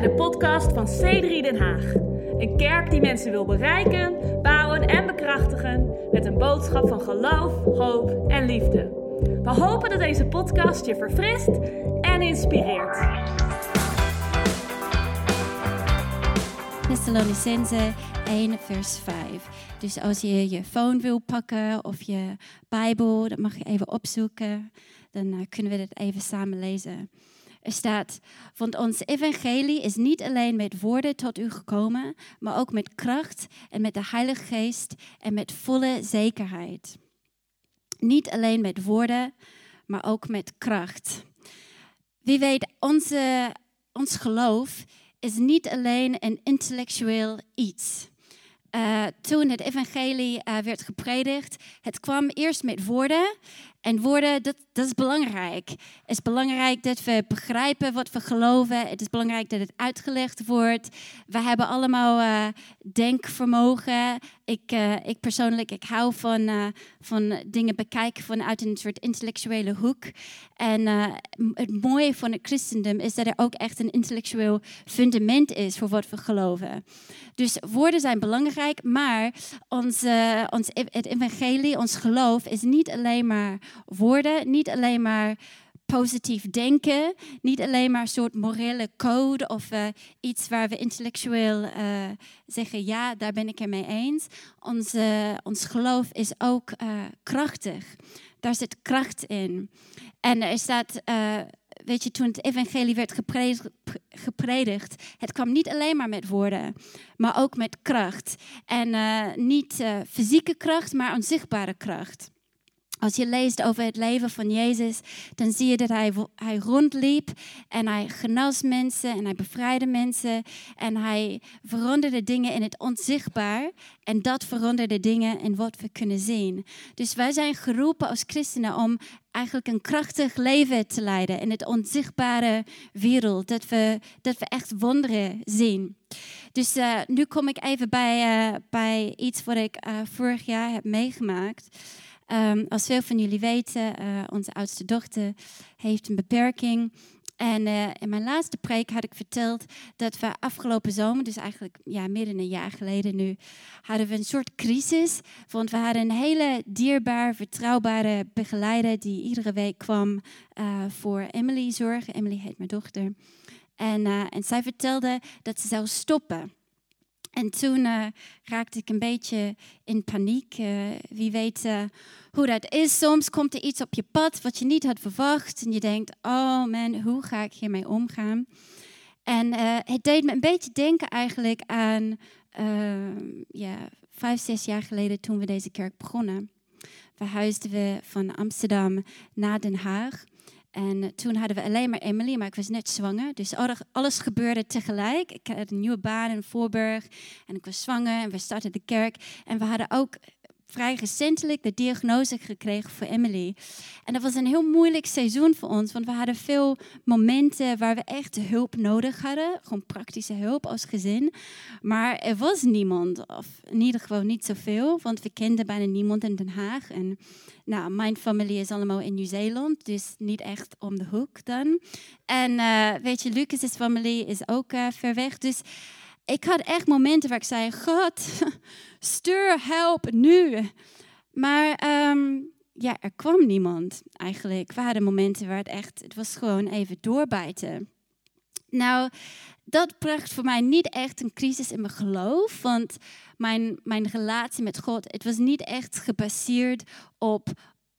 bij de podcast van C3 Den Haag. Een kerk die mensen wil bereiken, bouwen en bekrachtigen met een boodschap van geloof, hoop en liefde. We hopen dat deze podcast je verfrist en inspireert. Thessalonicense 1, vers 5. Dus als je je phone wil pakken of je Bijbel, dat mag je even opzoeken. Dan uh, kunnen we dit even samen lezen. Er staat, want ons evangelie is niet alleen met woorden tot u gekomen, maar ook met kracht en met de Heilige Geest en met volle zekerheid. Niet alleen met woorden, maar ook met kracht. Wie weet, onze, ons geloof is niet alleen een intellectueel iets. Uh, toen het evangelie uh, werd gepredikt, het kwam eerst met woorden en woorden, dat, dat is belangrijk. Het is belangrijk dat we begrijpen wat we geloven. Het is belangrijk dat het uitgelegd wordt. We hebben allemaal uh, denkvermogen. Ik, uh, ik persoonlijk, ik hou van, uh, van dingen bekijken vanuit een soort intellectuele hoek. En het mooie van het christendom is dat er ook echt een intellectueel fundament is voor wat we geloven. Dus woorden zijn belangrijk, maar ons, ons, het evangelie, ons geloof is niet alleen maar woorden, niet alleen maar positief denken, niet alleen maar een soort morele code of uh, iets waar we intellectueel uh, zeggen, ja, daar ben ik het mee eens. Ons, ons geloof is ook krachtig. Daar zit kracht in. En er staat, weet je, toen het evangelie werd gepredikt, gepredikt, het kwam niet alleen maar met woorden, maar ook met kracht. En niet fysieke kracht, maar onzichtbare kracht. Als je leest over het leven van Jezus, dan zie je dat hij, hij rondliep en hij genas mensen en hij bevrijdde mensen en hij veranderde dingen in het onzichtbaar en dat veranderde dingen in wat we kunnen zien. Dus wij zijn geroepen als christenen om eigenlijk een krachtig leven te leiden in het onzichtbare wereld, dat we, dat we echt wonderen zien. Dus uh, nu kom ik even bij, uh, bij iets wat ik uh, vorig jaar heb meegemaakt. Um, als veel van jullie weten, uh, onze oudste dochter heeft een beperking. En uh, in mijn laatste preek had ik verteld dat we afgelopen zomer, dus eigenlijk ja, dan een jaar geleden nu, hadden we een soort crisis. Want we hadden een hele dierbaar, vertrouwbare begeleider die iedere week kwam uh, voor Emily zorgen. Emily heet mijn dochter. En, en zij vertelde dat ze zou stoppen. En toen uh, raakte ik een beetje in paniek. Uh, wie weet uh, hoe dat is. Soms komt er iets op je pad wat je niet had verwacht. En je denkt, oh man, hoe ga ik hiermee omgaan? En het deed me een beetje denken eigenlijk aan ja, vijf, zes jaar geleden toen we deze kerk begonnen. Verhuisden we van Amsterdam naar Den Haag. En toen hadden we alleen maar Emily, maar ik was net zwanger. Dus alles gebeurde tegelijk. Ik had een nieuwe baan in Voorburg en ik was zwanger en we startten de kerk. En we hadden ook vrij recentelijk de diagnose gekregen voor Emily. En dat was een heel moeilijk seizoen voor ons, want we hadden veel momenten waar we echt hulp nodig hadden. Gewoon praktische hulp als gezin. Maar er was niemand, of in ieder geval niet zoveel, want we kenden bijna niemand in Den Haag. En nou, mijn familie is allemaal in Nieuw-Zeeland, dus niet echt om de hoek dan. En uh, weet je, Lucas' familie is ook uh, ver weg, dus ik had echt momenten waar ik zei: God, stuur help nu. Maar um, ja, er kwam niemand eigenlijk. We hadden momenten waar het echt, het was gewoon even doorbijten. Nou, dat bracht voor mij niet echt een crisis in mijn geloof, want mijn, mijn relatie met God, het was niet echt gebaseerd op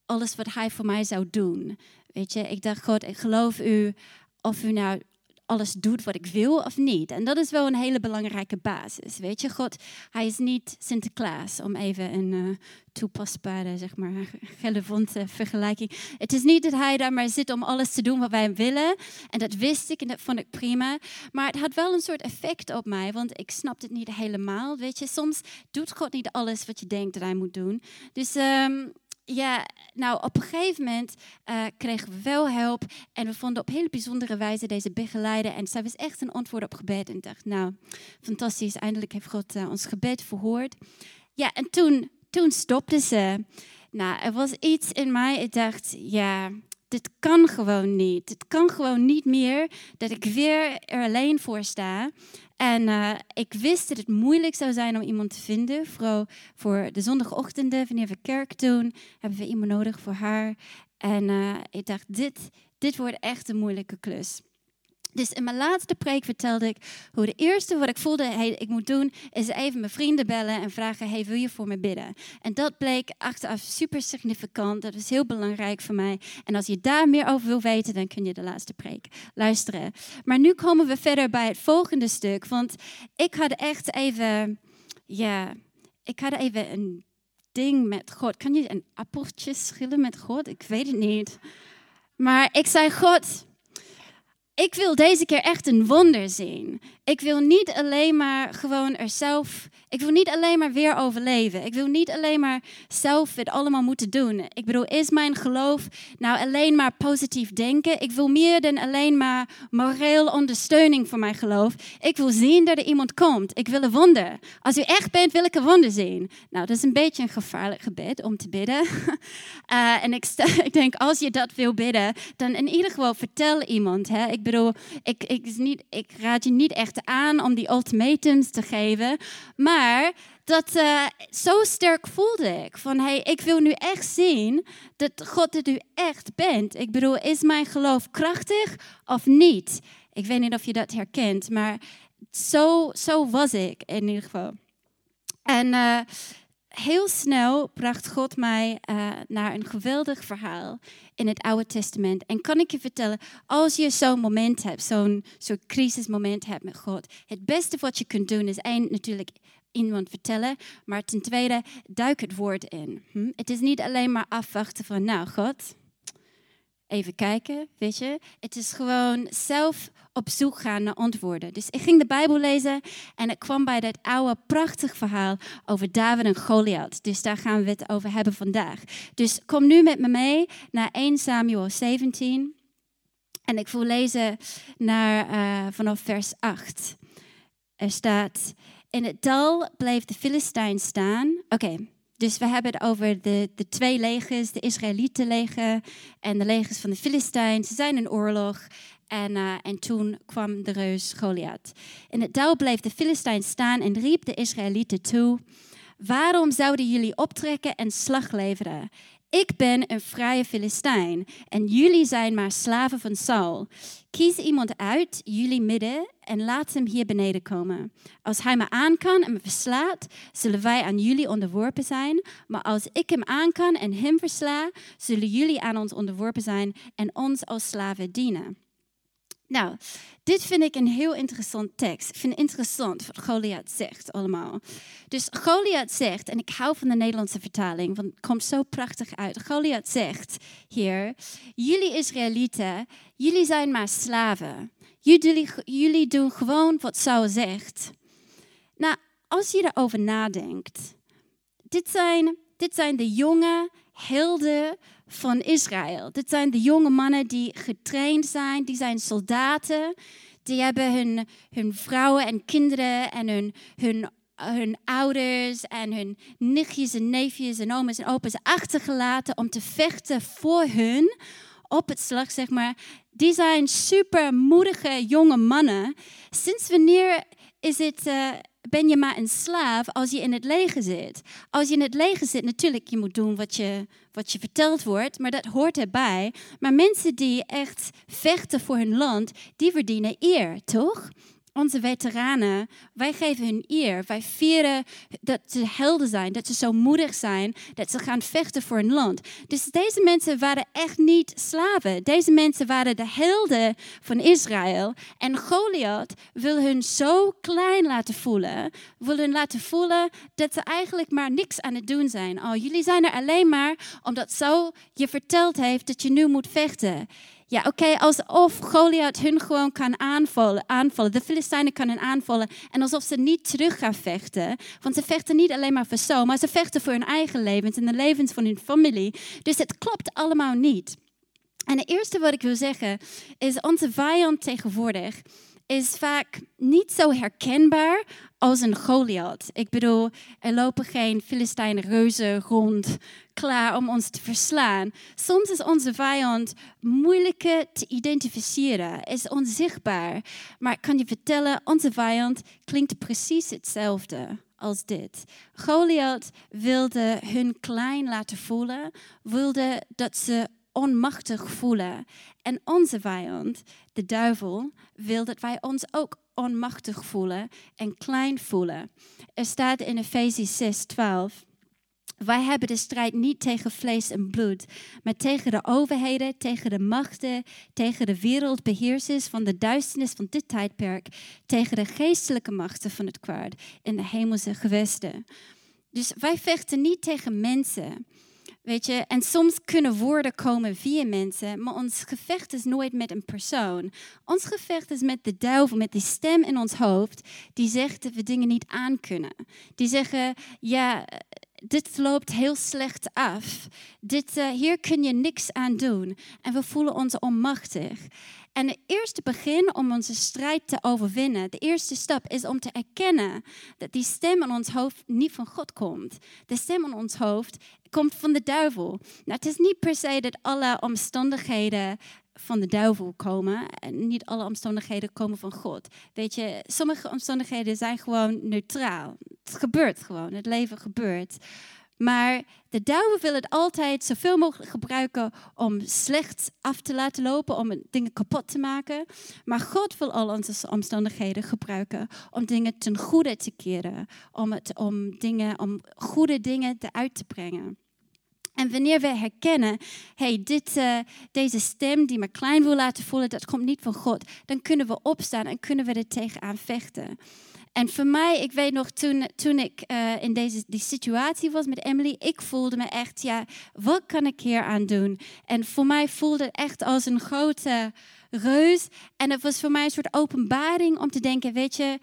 alles wat Hij voor mij zou doen. Weet je, ik dacht, God, ik geloof u, of u nou alles doet wat ik wil of niet. En dat is wel een hele belangrijke basis. Weet je, God, hij is niet Sinterklaas, om even een uh, toepasbare, zeg maar, relevante vergelijking. Het is niet dat hij daar maar zit om alles te doen wat wij willen. En dat wist ik en dat vond ik prima. Maar het had wel een soort effect op mij, want ik snapte het niet helemaal. Weet je, soms doet God niet alles wat je denkt dat hij moet doen. Dus um, ja, nou op een gegeven moment uh, kregen we wel hulp en we vonden op hele bijzondere wijze deze begeleider. En zij was echt een antwoord op gebed. En dacht, nou, fantastisch, eindelijk heeft God uh, ons gebed verhoord. Ja, en toen, toen stopte ze. Nou, er was iets in mij, ik dacht, ja, dit kan gewoon niet. Het kan gewoon niet meer dat ik weer er alleen voor sta. En uh, ik wist dat het moeilijk zou zijn om iemand te vinden. Vooral voor de zondagochtenden, wanneer we kerk doen, hebben we iemand nodig voor haar. En uh, ik dacht, dit, dit wordt echt een moeilijke klus. Dus in mijn laatste preek vertelde ik hoe de eerste wat ik voelde ik moet doen, is even mijn vrienden bellen en vragen, hey, wil je voor me bidden? En dat bleek achteraf super significant, dat is heel belangrijk voor mij. En als je daar meer over wil weten, dan kun je de laatste preek luisteren. Maar nu komen we verder bij het volgende stuk, want ik had echt even, ja, ik had even een ding met God. Kan je een appeltje schillen met God? Ik weet het niet. Maar ik zei, God, ik wil deze keer echt een wonder zien. Ik wil niet alleen maar gewoon er zelf. Ik wil niet alleen maar weer overleven. Ik wil niet alleen maar zelf het allemaal moeten doen. Ik bedoel, is mijn geloof nou alleen maar positief denken? Ik wil meer dan alleen maar moreel ondersteuning voor mijn geloof. Ik wil zien dat er iemand komt. Ik wil een wonder. Als u echt bent, wil ik een wonder zien. Nou, dat is een beetje een gevaarlijk gebed om te bidden. Uh, en ik, ik, denk, als je dat wil bidden, dan in ieder geval vertel iemand. Hè? Ik ik, ik, niet, ik raad je niet echt aan om die ultimatums te geven. Maar dat uh, zo sterk voelde ik. Van hey, ik wil nu echt zien dat God het u echt bent. Ik bedoel, is mijn geloof krachtig of niet? Ik weet niet of je dat herkent, maar zo, zo was ik in ieder geval. En uh, heel snel bracht God mij uh, naar een geweldig verhaal in het Oude Testament. En kan ik je vertellen, als je zo'n moment hebt, zo'n crisismoment hebt met God, het beste wat je kunt doen is één, natuurlijk iemand vertellen, maar ten tweede, duik het woord in. Hm? Het is niet alleen maar afwachten van, nou God, even kijken, weet je. Het is gewoon zelf op zoek gaan naar antwoorden. Dus ik ging de Bijbel lezen en ik kwam bij dat oude prachtig verhaal over David en Goliath. Dus daar gaan we het over hebben vandaag. Dus kom nu met me mee naar 1 Samuel 17. En ik wil lezen naar, uh, vanaf vers 8. Er staat, in het dal bleef de Filistijn staan. Oké. Dus we hebben het over de, de twee legers, de Israëlietenleger en de legers van de Filistijn. Ze zijn in oorlog en, uh, en toen kwam de reus Goliath. In het dal bleef de Filistijn staan en riep de Israëlieten toe: Waarom zouden jullie optrekken en slag leveren? Ik ben een vrije Filistijn en jullie zijn maar slaven van Saul. Kies iemand uit, jullie midden, en laat hem hier beneden komen. Als hij me aan kan en me verslaat, zullen wij aan jullie onderworpen zijn. Maar als ik hem aan kan en hem versla, zullen jullie aan ons onderworpen zijn en ons als slaven dienen. Nou, dit vind ik een heel interessant tekst. Ik vind het interessant wat Goliath zegt allemaal. Dus Goliath zegt, en ik hou van de Nederlandse vertaling, want het komt zo prachtig uit. Goliath zegt hier, jullie Israëlieten, jullie zijn maar slaven. Jullie, jullie doen gewoon wat Saul zegt. Nou, als je erover nadenkt, dit zijn, dit zijn de jonge helden van Israël. Dit zijn de jonge mannen die getraind zijn, die zijn soldaten. Die hebben hun, hun vrouwen en kinderen en hun, hun, hun ouders en hun nichtjes en neefjes en oma's en opa's achtergelaten om te vechten voor hun op het slag, zeg maar. Die zijn super moedige jonge mannen. Sinds wanneer is het, uh, ben je maar een slaaf als je in het leger zit. Als je in het leger zit, natuurlijk, je moet doen wat je, wat je verteld wordt, maar dat hoort erbij. Maar mensen die echt vechten voor hun land, die verdienen eer, toch? Onze veteranen, wij geven hun eer. Wij vieren dat ze helden zijn, dat ze zo moedig zijn, dat ze gaan vechten voor hun land. Dus deze mensen waren echt niet slaven. Deze mensen waren de helden van Israël. En Goliath wil hun zo klein laten voelen, wil hun laten voelen dat ze eigenlijk maar niks aan het doen zijn. Oh, jullie zijn er alleen maar omdat zo je verteld heeft dat je nu moet vechten. Ja, oké, okay, alsof Goliath hun gewoon kan aanvallen, aanvallen. De Filistijnen kunnen aanvallen. En alsof ze niet terug gaan vechten. Want ze vechten niet alleen maar voor zo, maar ze vechten voor hun eigen levens en de levens van hun familie. Dus het klopt allemaal niet. En het eerste wat ik wil zeggen is, onze vijand tegenwoordig is vaak niet zo herkenbaar als een Goliath. Ik bedoel, er lopen geen Filistijnen reuzen rond klaar om ons te verslaan. Soms is onze vijand moeilijker te identificeren, is onzichtbaar. Maar ik kan je vertellen, onze vijand klinkt precies hetzelfde als dit. Goliath wilde hun klein laten voelen, wilde dat ze onmachtig voelen. En onze vijand, de duivel, wil dat wij ons ook onmachtig voelen en klein voelen. Er staat in Efeze 6, 12. Wij hebben de strijd niet tegen vlees en bloed, maar tegen de overheden, tegen de machten, tegen de wereldbeheersers van de duisternis van dit tijdperk, tegen de geestelijke machten van het kwaad in de hemelse gewesten. Dus wij vechten niet tegen mensen. Weet je, en soms kunnen woorden komen via mensen, maar ons gevecht is nooit met een persoon. Ons gevecht is met de duivel, met die stem in ons hoofd die zegt dat we dingen niet aan kunnen. Die zeggen, ja, dit loopt heel slecht af. Dit, uh, hier kun je niks aan doen. En we voelen ons onmachtig. En het eerste begin om onze strijd te overwinnen, de eerste stap is om te erkennen dat die stem in ons hoofd niet van God komt. De stem in ons hoofd komt van de duivel. Nou, het is niet per se dat alle omstandigheden van de duivel komen. En niet alle omstandigheden komen van God. Weet je, sommige omstandigheden zijn gewoon neutraal. Het gebeurt gewoon, het leven gebeurt. Maar de duivel wil het altijd zoveel mogelijk gebruiken om slecht af te laten lopen, om dingen kapot te maken. Maar God wil al onze omstandigheden gebruiken om dingen ten goede te keren, om, het, om, dingen, om goede dingen eruit te brengen. En wanneer we herkennen, hey, uh, deze stem die me klein wil laten voelen, dat komt niet van God, dan kunnen we opstaan en kunnen we er tegenaan vechten. En voor mij, ik weet nog, toen, toen ik uh, in deze die situatie was met Emily, ik voelde me echt, ja, wat kan ik hier aan doen? En voor mij voelde het echt als een grote reus. En het was voor mij een soort openbaring om te denken, weet je,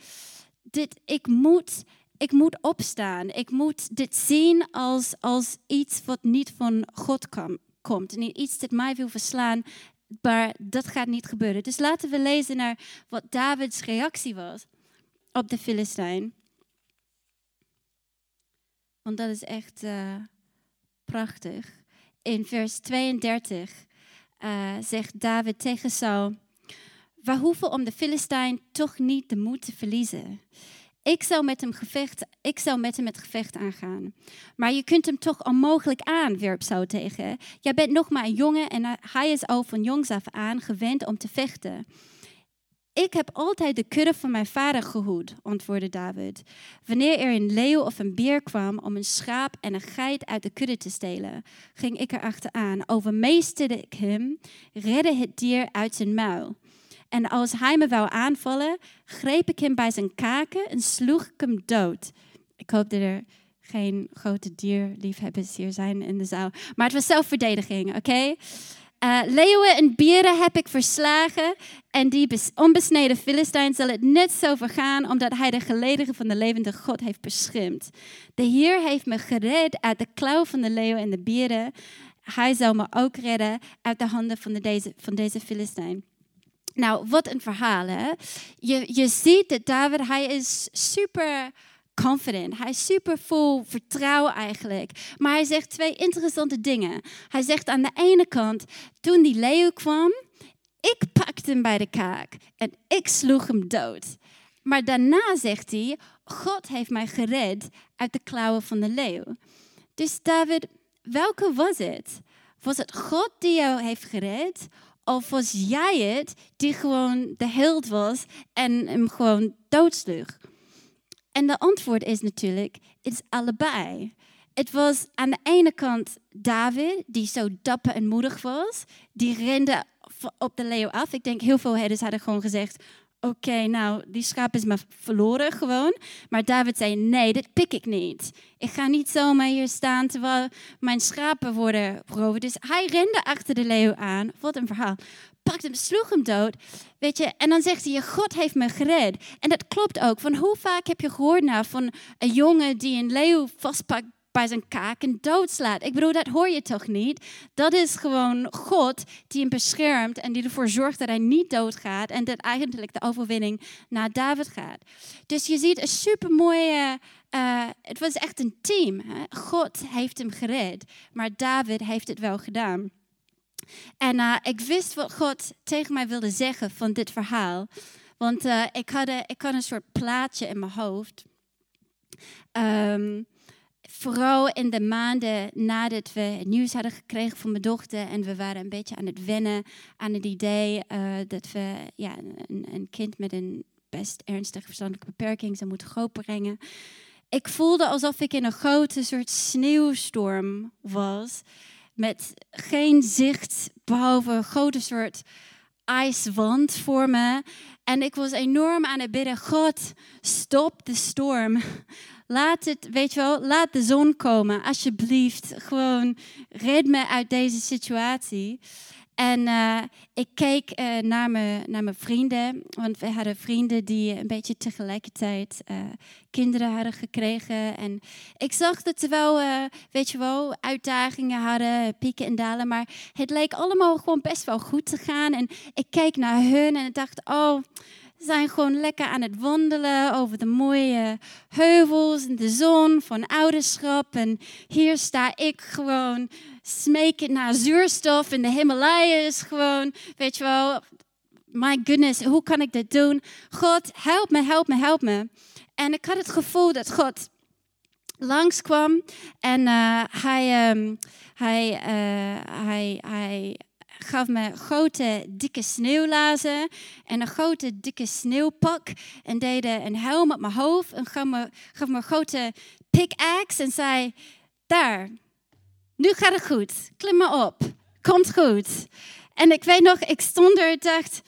dit, ik moet ik moet opstaan. Ik moet dit zien als, als iets wat niet van God kom, komt. Niet iets dat mij wil verslaan, maar dat gaat niet gebeuren. Dus laten we lezen naar wat Davids reactie was op de Filistijn. Want dat is echt uh, prachtig. In vers 32 uh, eh, zegt David tegen Saul: We hoeven om de Filistijn toch niet de moed te verliezen. Ik zou met hem gevecht, ik zou met hem het gevecht aangaan. Maar je kunt hem toch onmogelijk aan, wierp Saul tegen. Jij bent nog maar een jongen en hij is al van jongs af aan gewend om te vechten. Ik heb altijd de kudde van mijn vader gehoed, antwoordde David. Wanneer er een leeuw of een beer kwam om een schaap en een geit uit de kudde te stelen, ging ik er achteraan, overmeesterde ik hem, redde het dier uit zijn muil. En als hij me wou aanvallen, greep ik hem bij zijn kaken en sloeg ik hem dood. Ik hoop dat er geen grote dierliefhebbers hier zijn in de zaal. Maar het was zelfverdediging, oké? Uh, leeuwen en bieren heb ik verslagen. En die onbesneden Filistijn zal het net zo vergaan, omdat hij de gelederen van de levende God heeft beschermd. De Heer heeft me gered uit de klauw van de leeuw en de bieren. Hij zal me ook redden uit de handen van, de deze, van deze Filistijn. Nou, wat een verhaal, hè? Je, je ziet dat David, hij is super confident. Hij is super vol vertrouwen eigenlijk. Maar hij zegt twee interessante dingen. Hij zegt aan de ene kant, toen die leeuw kwam, ik pakte hem bij de kaak en ik sloeg hem dood. Maar daarna zegt hij, God heeft mij gered uit de klauwen van de leeuw. Dus David, welke was het? Was het God die jou heeft gered? Of was jij het die gewoon de held was en hem gewoon doodsloeg? En de antwoord is natuurlijk, het is allebei. Het was aan de ene kant David, die zo dapper en moedig was. Die rende op de leeuw af. Ik denk heel veel herders hadden gewoon gezegd, oké, nou, die schaap is maar verloren gewoon. Maar David zei, nee, dit pik ik niet. Ik ga niet zomaar hier staan terwijl mijn schapen worden beroven. Dus hij rende achter de leeuw aan. Wat een verhaal. Pakte hem, sloeg hem dood. Weet je, en dan zegt hij, God heeft me gered. En dat klopt ook. Van hoe vaak heb je gehoord nou van een jongen die een leeuw vastpakt bij zijn kaken doodslaat. Ik bedoel, dat hoor je toch niet? Dat is gewoon God die hem beschermt en die ervoor zorgt dat hij niet doodgaat en dat eigenlijk de overwinning naar David gaat. Dus je ziet een supermooie uh, het was echt een team. Hè? God heeft hem gered, maar David heeft het wel gedaan. En uh, ik wist wat God tegen mij wilde zeggen van dit verhaal. Want uh, ik, had ik had een soort plaatje in mijn hoofd. Um, vooral in de maanden nadat we het nieuws hadden gekregen van mijn dochter. En we waren een beetje aan het wennen aan het idee uh, dat we ja, een, een, kind met een best ernstige verstandelijke beperking zou moeten grootbrengen. Ik voelde alsof ik in een grote soort sneeuwstorm was. Met geen zicht, behalve een grote soort ijswand voor me. En ik was enorm aan het bidden: God, stop de storm. Laat het, weet je wel, laat de zon komen, alsjeblieft. Gewoon red me uit deze situatie. En uh, ik keek uh, naar, mijn, naar mijn vrienden, want we hadden vrienden die een beetje tegelijkertijd uh, kinderen hadden gekregen. En ik zag dat ze wel, weet je wel, uitdagingen hadden, pieken en dalen, maar het leek allemaal gewoon best wel goed te gaan. En ik keek naar hun en dacht, oh, ze zijn gewoon lekker aan het wandelen over de mooie heuvels en de zon van ouderschap. En hier sta ik gewoon smeken naar zuurstof in de Himalayas. Gewoon, weet je wel, my goodness, hoe kan ik dit doen? God, help me, help me, help me. En ik had het gevoel dat God langskwam en uh, hij, um, hij, uh, hij, hij gaf me grote, dikke sneeuwlazen en een grote, dikke sneeuwpak. En deed een helm op mijn hoofd en gaf me, gaf me een grote pickaxe en zei, daar, nu gaat het goed. Klim maar op. Komt goed. En ik weet nog, ik stond er en dacht,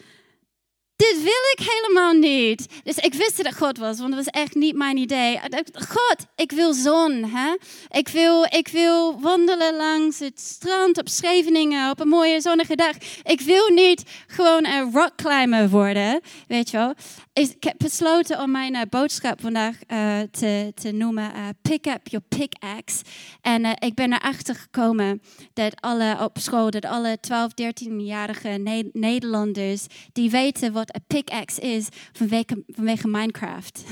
dit wil ik helemaal niet. Dus ik wist dat God was, want dat was echt niet mijn idee. God, ik wil zon. Hè? Ik, wil, ik wil wandelen langs het strand op Scheveningen op een mooie zonnige dag. Ik wil niet gewoon een rockclimber worden, weet je wel. Ik heb besloten om mijn uh, boodschap vandaag uh, te, te noemen uh, Pick up your pickaxe. En ik ben erachter gekomen dat alle op school, dat alle 12, 13-jarige ne Nederlanders, die weten wat een pickaxe is vanwege, Minecraft.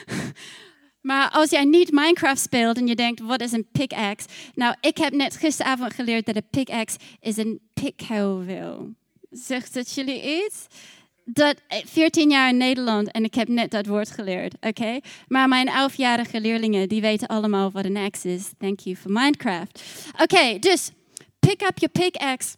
maar als jij niet Minecraft speelt en je denkt, wat is een pickaxe? Nou, ik heb net gisteravond geleerd dat een pickaxe is een pikhouweel. Zegt dat jullie iets? dat 14 jaar in Nederland en ik heb net dat woord geleerd, oké? Maar mijn 11-jarige leerlingen, die weten allemaal wat een axe is. Thank you for Minecraft. Oké, dus pick up your pickaxe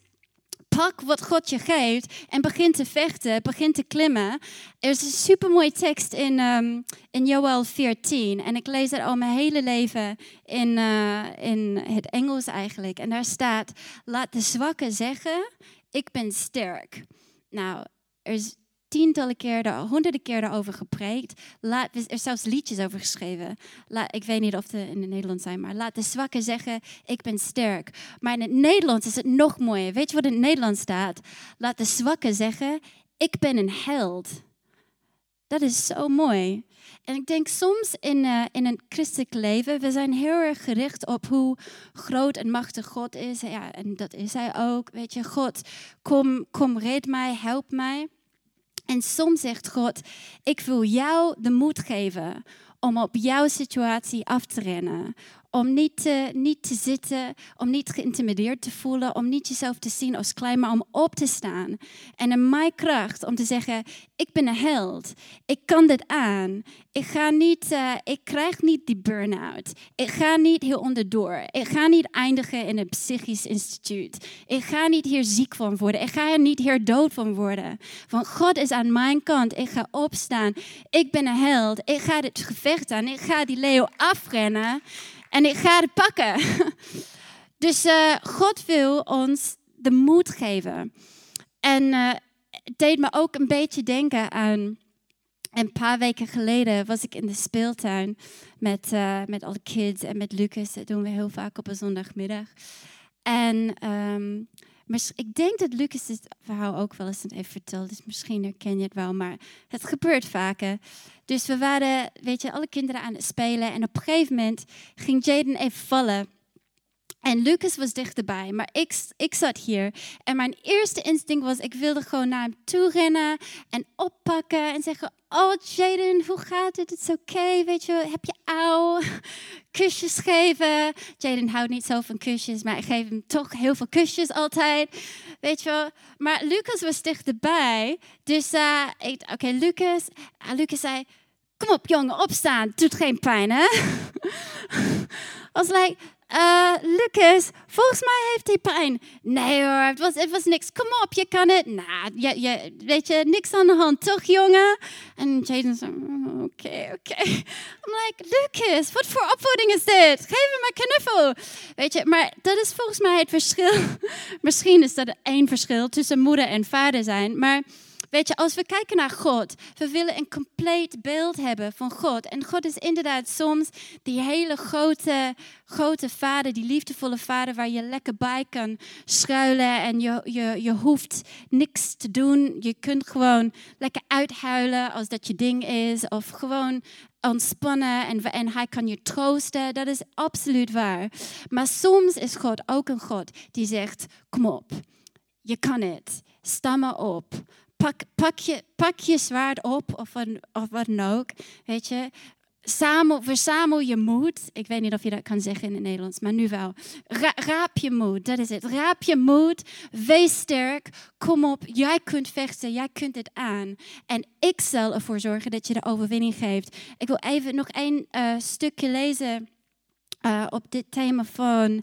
pak wat God je geeft en begin te vechten, begin te klimmen. Er is een supermooie tekst in, um, in Joel 14 en ik lees dat al mijn hele leven in, uh, in het Engels eigenlijk. En daar staat, laat de zwakke zeggen, ik ben sterk. Nou, er is tientallen keren, honderden keren over gepreekt. Laat, er zijn zelfs liedjes over geschreven. Laat, ik weet niet of ze in het Nederlands zijn, maar laat de zwakken zeggen, ik ben sterk. Maar in het Nederlands is het nog mooier. Weet je wat in het Nederlands staat? Laat de zwakken zeggen, ik ben een held. Dat is zo mooi. En ik denk soms in, uh, in een christelijk leven, we zijn heel erg gericht op hoe groot en machtig God is. Ja, en dat is hij ook. Weet je, God, kom, kom red mij, help mij. En soms zegt God, ik wil jou de moed geven om op jouw situatie af te rennen. Om niet te, niet te zitten, om niet geïntimideerd te voelen, om niet jezelf te zien als klein, maar om op te staan. En in mijn kracht om te zeggen, ik ben een held. Ik kan dit aan. Ik, ga niet, uh, ik krijg niet die burn-out. Ik ga niet hier onderdoor. Ik ga niet eindigen in een psychisch instituut. Ik ga niet hier ziek van worden. Ik ga er niet hier dood van worden. Want God is aan mijn kant. Ik ga opstaan. Ik ben een held. Ik ga dit gevecht aan. Ik ga die leeuw afrennen. En ik ga het pakken. Dus uh, God wil ons de moed geven. En uh, het deed me ook een beetje denken aan. Een paar weken geleden was ik in de speeltuin met, uh, met alle kids en met Lucas. Dat doen we heel vaak op een zondagmiddag. En um, ik denk dat Lucas het verhaal ook wel eens heeft verteld. Dus misschien herken je het wel, maar het gebeurt vaker. Dus we waren, weet je, alle kinderen aan het spelen. En op een gegeven moment ging Jaden even vallen. En Lucas was dichterbij, maar ik, ik zat hier. En mijn eerste instinct was, ik wilde gewoon naar hem toe rennen en oppakken en zeggen, oh Jaden, hoe gaat het? Het is oké, weet je, heb je auw? Kusjes geven. Jaden houdt niet zo van kusjes, maar ik geef hem toch heel veel kusjes altijd. Weet je wel. Maar Lucas was dichterbij, dus uh, oké, Lucas. Uh, Lucas zei, kom op jongen, opstaan, doet geen pijn hè? I was like, uh, Lucas, volgens mij heeft hij pijn. Nee hoor, het was, het was niks. Kom op, je kan het. Nou, je, je, weet je, niks aan de hand, toch jongen? En Jaden zei, mm, oké, oké. I'm like, Lucas, wat voor opvoeding is dit? Geef hem een knuffel. Weet je, maar dat is volgens mij het verschil. Misschien is dat één verschil tussen moeder en vader zijn, maar... Weet je, als we kijken naar God, we willen een compleet beeld hebben van God. En God is inderdaad soms die hele grote, grote vader, die liefdevolle vader waar je lekker bij kan schuilen. En je, je, je hoeft niks te doen. Je kunt gewoon lekker uithuilen als dat je ding is. Of gewoon ontspannen en, en hij kan je troosten. Dat is absoluut waar. Maar soms is God ook een God die zegt, kom op, je kan het. Sta maar op pak, je, zwaard op of, wat, of wat dan ook. Weet je, Samel, verzamel je moed. Ik weet niet of je dat kan zeggen in het Nederlands, maar nu wel. raap je moed, dat is het. Raap je moed, wees sterk, kom op, jij kunt vechten, jij kunt het aan. En ik zal ervoor zorgen dat je de overwinning geeft. Ik wil even nog één uh, stukje lezen uh, op dit thema van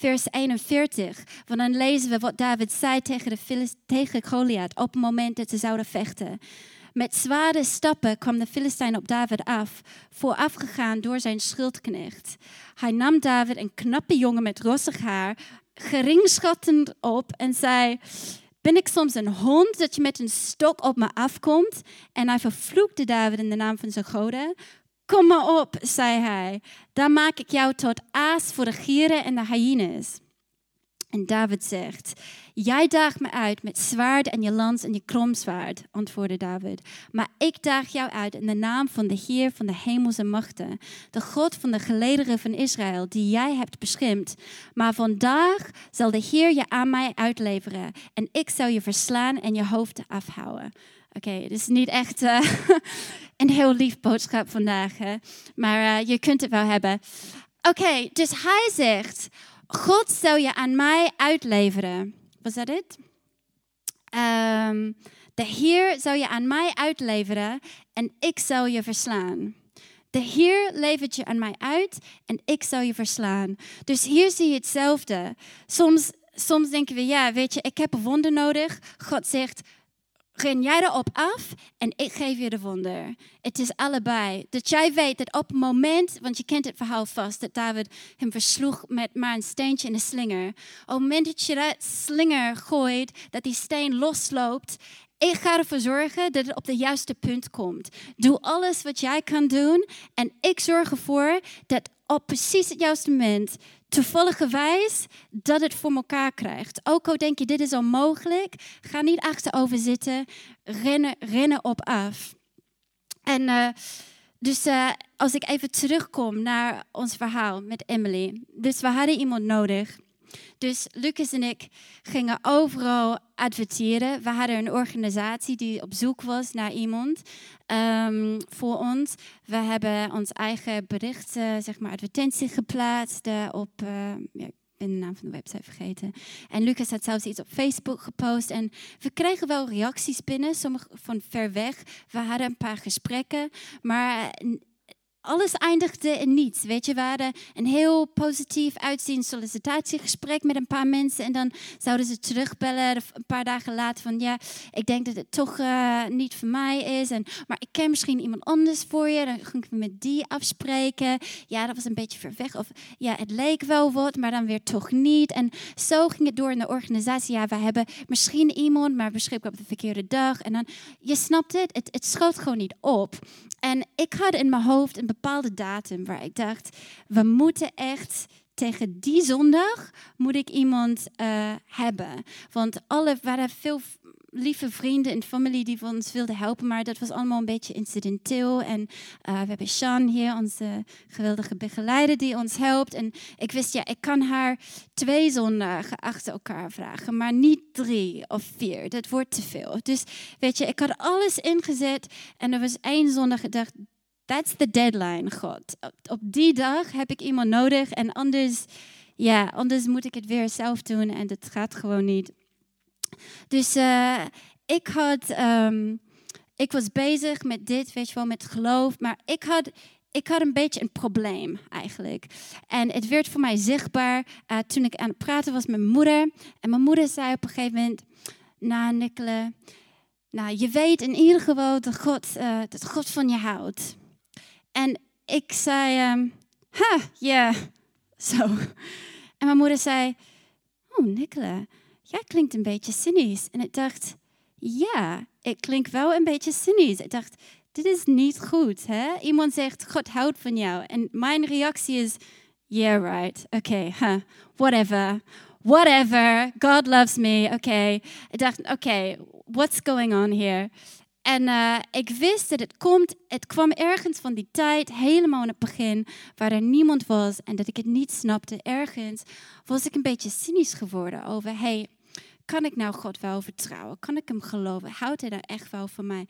vers 41. Want dan lezen we wat David zei tegen, de tegen Goliath op het moment dat ze zouden vechten. Met zware stappen kwam de Filistijn op David af, voorafgegaan door zijn schildknecht. Hij nam David, een knappe jongen met rossig haar, geringschattend op en zei: Ben ik soms een hond dat je met een stok op me afkomt? En hij vervloekte David in de naam van zijn goden. Kom maar op, zei hij. Dan maak ik jou tot aas voor de gieren en de hyenes. En David zegt: Jij daagt me uit met zwaard en je lans en je kromzwaard, antwoordde David. Maar ik daag jou uit in de naam van de Heer van de hemelse machten, de God van de gelederen van Israël, die jij hebt beschimd. Maar vandaag zal de Heer je aan mij uitleveren en ik zal je verslaan en je hoofd afhouden. Oké, okay, het is niet echt uh, een heel lief boodschap vandaag, hè? maar uh, je kunt het wel hebben. Oké, dus hij zegt, God zal je aan mij uitleveren. Was dat het? Um, de Heer zal je aan mij uitleveren en ik zal je verslaan. De Heer levert je aan mij uit en ik zal je verslaan. Dus hier zie je hetzelfde. Soms, soms denken we, ja, weet je, ik heb een wonder nodig. God zegt, ren jij erop af en ik geef je de wonder. Het is allebei. Dat jij weet dat op het moment, want je kent het verhaal vast, dat David hem versloeg met maar een steentje en een slinger. Op het moment dat je dat slinger gooit, dat die steen losloopt ik ga ervoor zorgen dat het op de juiste punt komt. Doe alles wat jij kan doen en ik zorg ervoor dat op precies het juiste moment wijs dat het voor elkaar krijgt. Ook al denk je dit is onmogelijk, ga niet achterover zitten, rennen, rennen op af. En uh, dus uh, als ik even terugkom naar ons verhaal met Emily. Dus we hadden iemand nodig dus Lucas en ik gingen overal adverteren. We hadden een organisatie die op zoek was naar iemand um, voor ons. We hebben ons eigen berichten, zeg maar, advertentie geplaatst uh, op. Uh, ja, ik ben de naam van de website vergeten. En Lucas had zelfs iets op Facebook gepost. En we kregen wel reacties binnen, sommige van ver weg. We hadden een paar gesprekken. Maar alles eindigde in niets. Weet je, we hadden een heel positief uitziend sollicitatiegesprek met een paar mensen. En dan zouden ze terugbellen een paar dagen later van ja, ik denk dat het toch uh, niet voor mij is. En, maar ik ken misschien iemand anders voor je. Dan ging ik met die afspreken. Ja, dat was een beetje ver weg. Of ja, het leek wel wat, maar dan weer toch niet. En zo ging het door in de organisatie. Ja, we hebben misschien iemand, maar beschikbaar op de verkeerde dag. En dan, je snapt het, het, het schoot gewoon niet op. En ik had in mijn hoofd een bepaalde datum waar ik dacht, we moeten echt tegen die zondag moet ik iemand uh, hebben. Want alle, waren veel lieve vrienden en familie die ons wilden helpen, maar dat was allemaal een beetje incidenteel. En uh, we hebben Sean hier, onze geweldige begeleider, die ons helpt. En ik wist, ja, ik kan haar twee zondagen achter elkaar vragen, maar niet drie of vier. Dat wordt te veel. Dus weet je, ik had alles ingezet en er was één zondag gedacht, that's the deadline, God. Op, die dag heb ik iemand nodig en anders, ja, anders moet ik het weer zelf doen en dat gaat gewoon niet. Dus uh, ik had, um, ik was bezig met dit, weet je wel, met geloof, maar ik had, ik had een beetje een probleem eigenlijk. En het werd voor mij zichtbaar uh, toen ik aan het praten was met mijn moeder. En mijn moeder zei op een gegeven moment, nou Nicola, nou je weet in ieder geval dat God, uh, dat God van je houdt. En ik zei, ha, ja, zo. En mijn moeder zei, oh Nicola, jij klinkt een beetje cynisch. En ik dacht, ja, ik klink wel een beetje cynisch. Ik dacht, dit is niet goed. Hè? Iemand zegt, God houdt van jou. En mijn reactie is, yeah, right. Oké, okay, huh, whatever. Whatever. God loves me. Oké. Okay. Ik dacht, oké, okay, what's going on here? En uh, ik wist dat het komt, het kwam ergens van die tijd, helemaal in het begin, waar er niemand was en dat ik het niet snapte. Ergens was ik een beetje cynisch geworden over, hey, kan ik nou God wel vertrouwen? Kan ik hem geloven? Houdt hij nou echt wel van mij?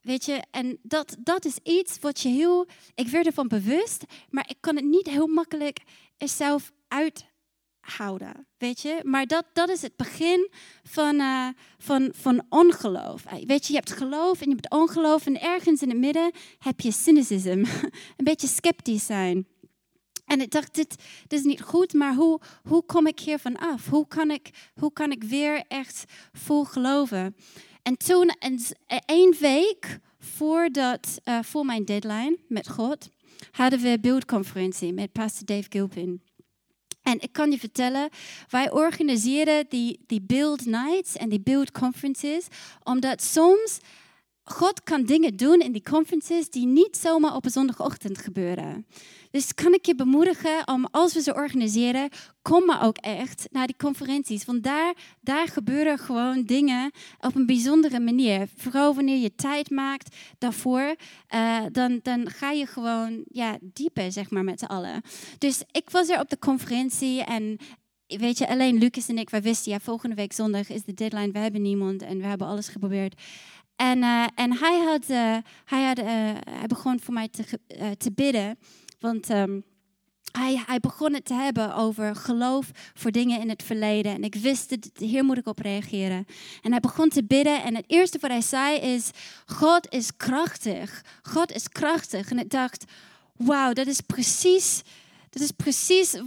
Weet je, en dat, dat is iets wat je heel. Ik werd ervan bewust, maar ik kan het niet heel makkelijk er zelf uithouden. Weet je, maar dat, dat is het begin van, uh, van, van ongeloof. Weet je, je hebt geloof en je hebt ongeloof, en ergens in het midden heb je cynicisme. een beetje sceptisch zijn. En ik dacht, dit, is niet goed, maar hoe, hoe kom ik hiervan af? Hoe kan ik, hoe kan ik weer echt vol geloven? En toen, één week voordat, uh, voor mijn deadline met God, hadden we een beeldconferentie met pastor Dave Gilpin. En ik kan je vertellen, wij organiseren die, die build nights en die build conferences, omdat soms God kan dingen doen in die conferences die niet zomaar op een zondagochtend gebeuren. Dus kan ik je bemoedigen om, als we ze organiseren, kom maar ook echt naar die conferenties. Want daar, daar gebeuren gewoon dingen op een bijzondere manier. Vooral wanneer je tijd maakt daarvoor, uh, dan, dan ga je gewoon ja, dieper, zeg maar, met z'n allen. Dus ik was er op de conferentie en weet je, alleen Lucas en ik, wij wisten, ja, volgende week zondag is de deadline, we hebben niemand en we hebben alles geprobeerd. En, uh, en hij, had, uh, hij, had, uh, hij begon voor mij te, te bidden. Want um, hij, hij, begon het te hebben over geloof voor dingen in het verleden. En ik wist, dat hier moet ik op reageren. En hij begon te bidden. En het eerste wat hij zei is, God is krachtig. God is krachtig. En ik dacht, wauw, dat is precies... Dat is precies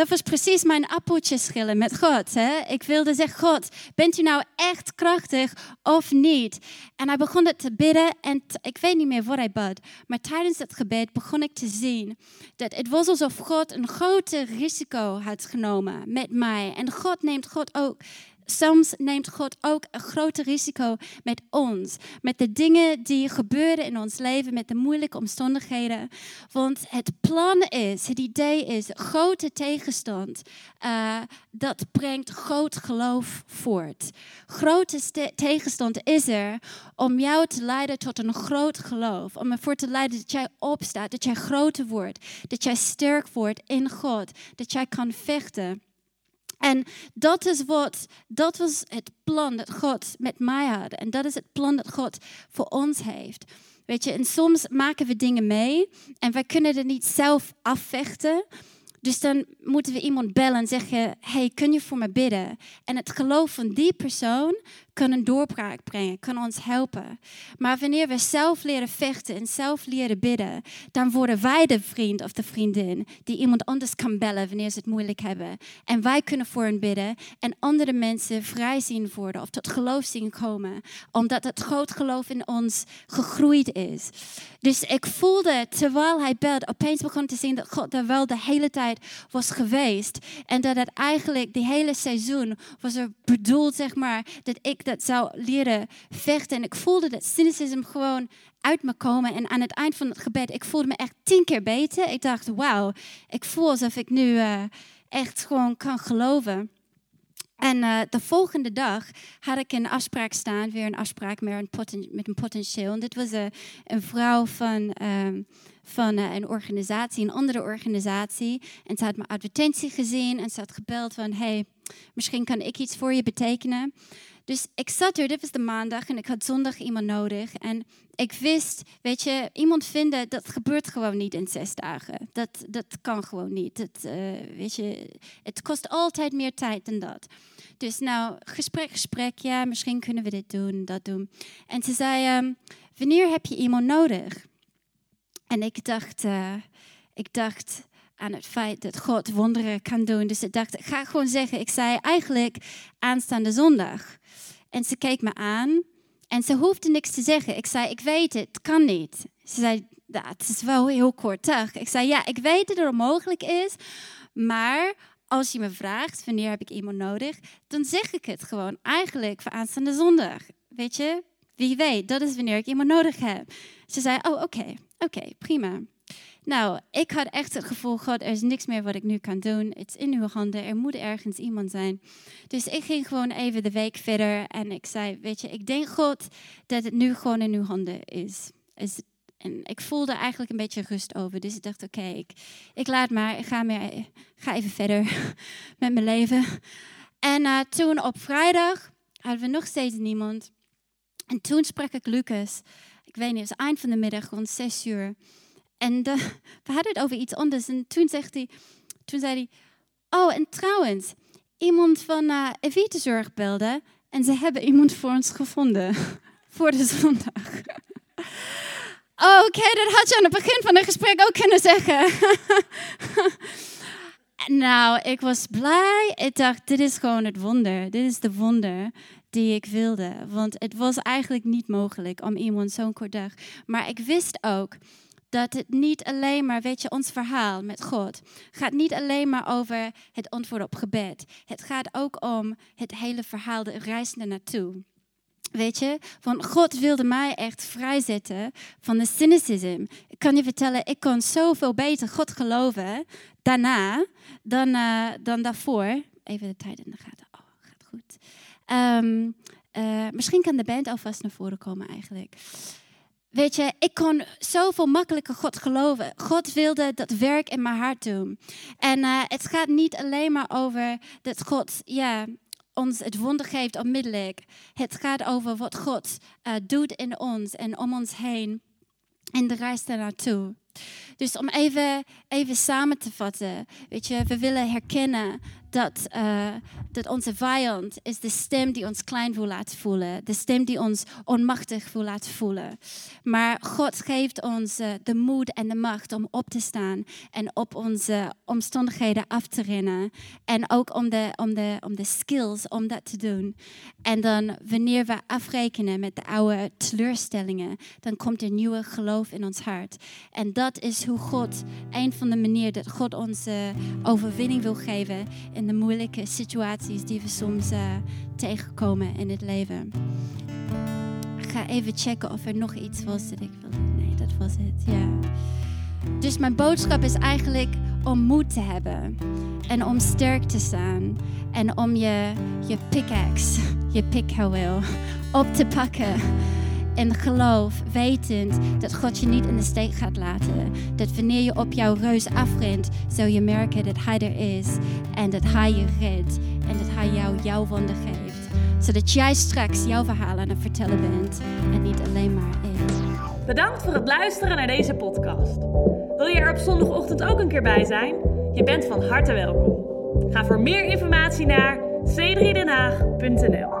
dat was precies mijn appeltje schillen met God. Hè? Ik wilde zeggen, God, bent u nou echt krachtig of niet? En hij begon het te bidden en ik weet niet meer wat hij bad. Maar tijdens het gebed begon ik te zien dat het was alsof God een grote risico had genomen met mij. En God neemt God ook soms neemt God ook een grote risico met ons. Met de dingen die gebeuren in ons leven, met de moeilijke omstandigheden. Want het plan is, het idee is, grote tegenstand, uh, dat brengt groot geloof voort. Grote tegenstand is er om jou te leiden tot een groot geloof. Om ervoor te leiden dat jij opstaat, dat jij groter wordt, dat jij sterk wordt in God, dat jij kan vechten. En dat is wat, dat was het plan dat God met mij had. En dat is het plan dat God voor ons heeft. Weet je, en soms maken we dingen mee en wij kunnen het niet zelf afvechten. Dus dan moeten we iemand bellen en zeggen: Hey, kun je voor me bidden? En het geloof van die persoon kan een doorbraak brengen, kan ons helpen. Maar wanneer we zelf leren vechten en zelf leren bidden, dan worden wij de vriend of de vriendin die iemand anders kan bellen wanneer ze het moeilijk hebben. En wij kunnen voor hen bidden en andere mensen vrij zien worden of tot geloof zien komen, omdat het groot geloof in ons gegroeid is. Dus ik voelde terwijl hij belde, opeens begon te zien dat God er wel de hele tijd was geweest. En dat het eigenlijk die hele seizoen was er bedoeld, zeg maar, dat ik dat zou leren vechten. En ik voelde dat cynicisme gewoon uit me komen. En aan het eind van het gebed, ik voelde me echt tien keer beter. Ik dacht, wauw, ik voel alsof ik nu uh, echt gewoon kan geloven. En uh, de volgende dag had ik een afspraak staan, weer een afspraak met een, potentieel. En dit was uh, een vrouw van, um, van uh, een organisatie, een andere organisatie. En ze had mijn advertentie gezien en ze had gebeld van, hey, misschien kan ik iets voor je betekenen. Dus ik zat er, dit was de maandag en ik had zondag iemand nodig. En ik wist, weet je, iemand vinden, dat gebeurt gewoon niet in zes dagen. Dat, dat kan gewoon niet. Het, uh, weet je, het kost altijd meer tijd dan dat. Dus nou, gesprek, gesprek, ja, misschien kunnen we dit doen, dat doen. En ze zei, um, wanneer heb je iemand nodig? En ik dacht, uh, ik dacht aan het feit dat God wonderen kan doen. Dus ik dacht, ik ga gewoon zeggen, ik zei eigenlijk aanstaande zondag. En ze keek me aan en ze hoefde niks te zeggen. Ik zei, ik weet het, het kan niet. Ze zei, dat het is wel heel kort dag. Ik zei, ja, ik weet dat het onmogelijk is, maar als je me vraagt wanneer heb ik iemand nodig, dan zeg ik het gewoon eigenlijk voor aanstaande zondag. Weet je, wie weet, dat is wanneer ik iemand nodig heb. Ze zei, oh oké, oké, prima. Nou, ik had echt het gevoel, God, er is niks meer wat ik nu kan doen. Het is in uw handen, er moet ergens iemand zijn. Dus ik ging gewoon even de week verder en ik zei, weet je, ik denk God dat het nu gewoon in uw handen is. is en ik voelde eigenlijk een beetje rust over. Dus ik dacht, oké, ik, ik laat maar, ik ga, meer, ga even verder met mijn leven. En uh, toen op vrijdag hadden we nog steeds niemand. En toen sprak ik Lucas. Ik weet niet, het eind van de middag, rond zes uur. En de, we hadden het over iets anders. En toen, hij, toen zei hij, oh, en trouwens, iemand van uh, Evitezorg belde. En ze hebben iemand voor ons gevonden. voor de zondag. Oké, okay, dat had je aan het begin van het gesprek ook kunnen zeggen. nou, ik was blij. Ik dacht, dit is gewoon het wonder. Dit is de wonder die ik wilde. Want het was eigenlijk niet mogelijk om iemand zo'n kort dag. Maar ik wist ook dat het niet alleen maar, weet je, ons verhaal met God gaat niet alleen maar over het antwoord op gebed. Het gaat ook om het hele verhaal, de reis naar naartoe. Weet je, want God wilde mij echt vrijzetten van de cynicisme. Ik kan je vertellen, ik kon zoveel beter God geloven daarna dan, uh, dan daarvoor. Even de tijd in de gaten. Oh, gaat goed. Um, uh, misschien kan de band alvast naar voren komen eigenlijk. Weet je, ik kon zoveel makkelijker God geloven. God wilde dat werk in mijn hart doen. En uh, het gaat niet alleen maar over dat God ja, ons het wonder geeft onmiddellijk. Het gaat over wat God uh, doet in ons en om ons heen. En de reis naartoe. Dus om even, even samen te vatten. Weet je, we willen herkennen dat, dat onze vijand is de stem die ons klein wil laten voelen. De stem die ons onmachtig wil laten voelen. Maar God geeft ons uh, de moed en de macht om op te staan. En op onze omstandigheden af te rennen. En ook om de, om de, om de skills om dat te doen. En dan wanneer we afrekenen met de oude teleurstellingen. Dan komt er nieuwe geloof in ons hart. En dat is hoe God, een van de manieren dat God ons uh, overwinning wil geven in de moeilijke situaties die we soms uh, tegenkomen in het leven. Ik ga even checken of er nog iets was dat ik wilde. Nee, dat was het. Ja. Dus mijn boodschap is eigenlijk om moed te hebben en om sterk te staan en om je, je pickaxe, je pikhouweel op te pakken en geloof, wetend dat God je niet in de steek gaat laten. Dat wanneer je op jouw reus afrent, zul je merken dat Hij er is en dat Hij je redt en dat Hij jou jouw wonder geeft. Zodat jij straks jouw verhaal aan het vertellen bent en niet alleen maar ik. Bedankt voor het luisteren naar deze podcast. Wil je er op zondagochtend ook een keer bij zijn? Je bent van harte welkom. Ga voor meer informatie naar c3denhaag.nl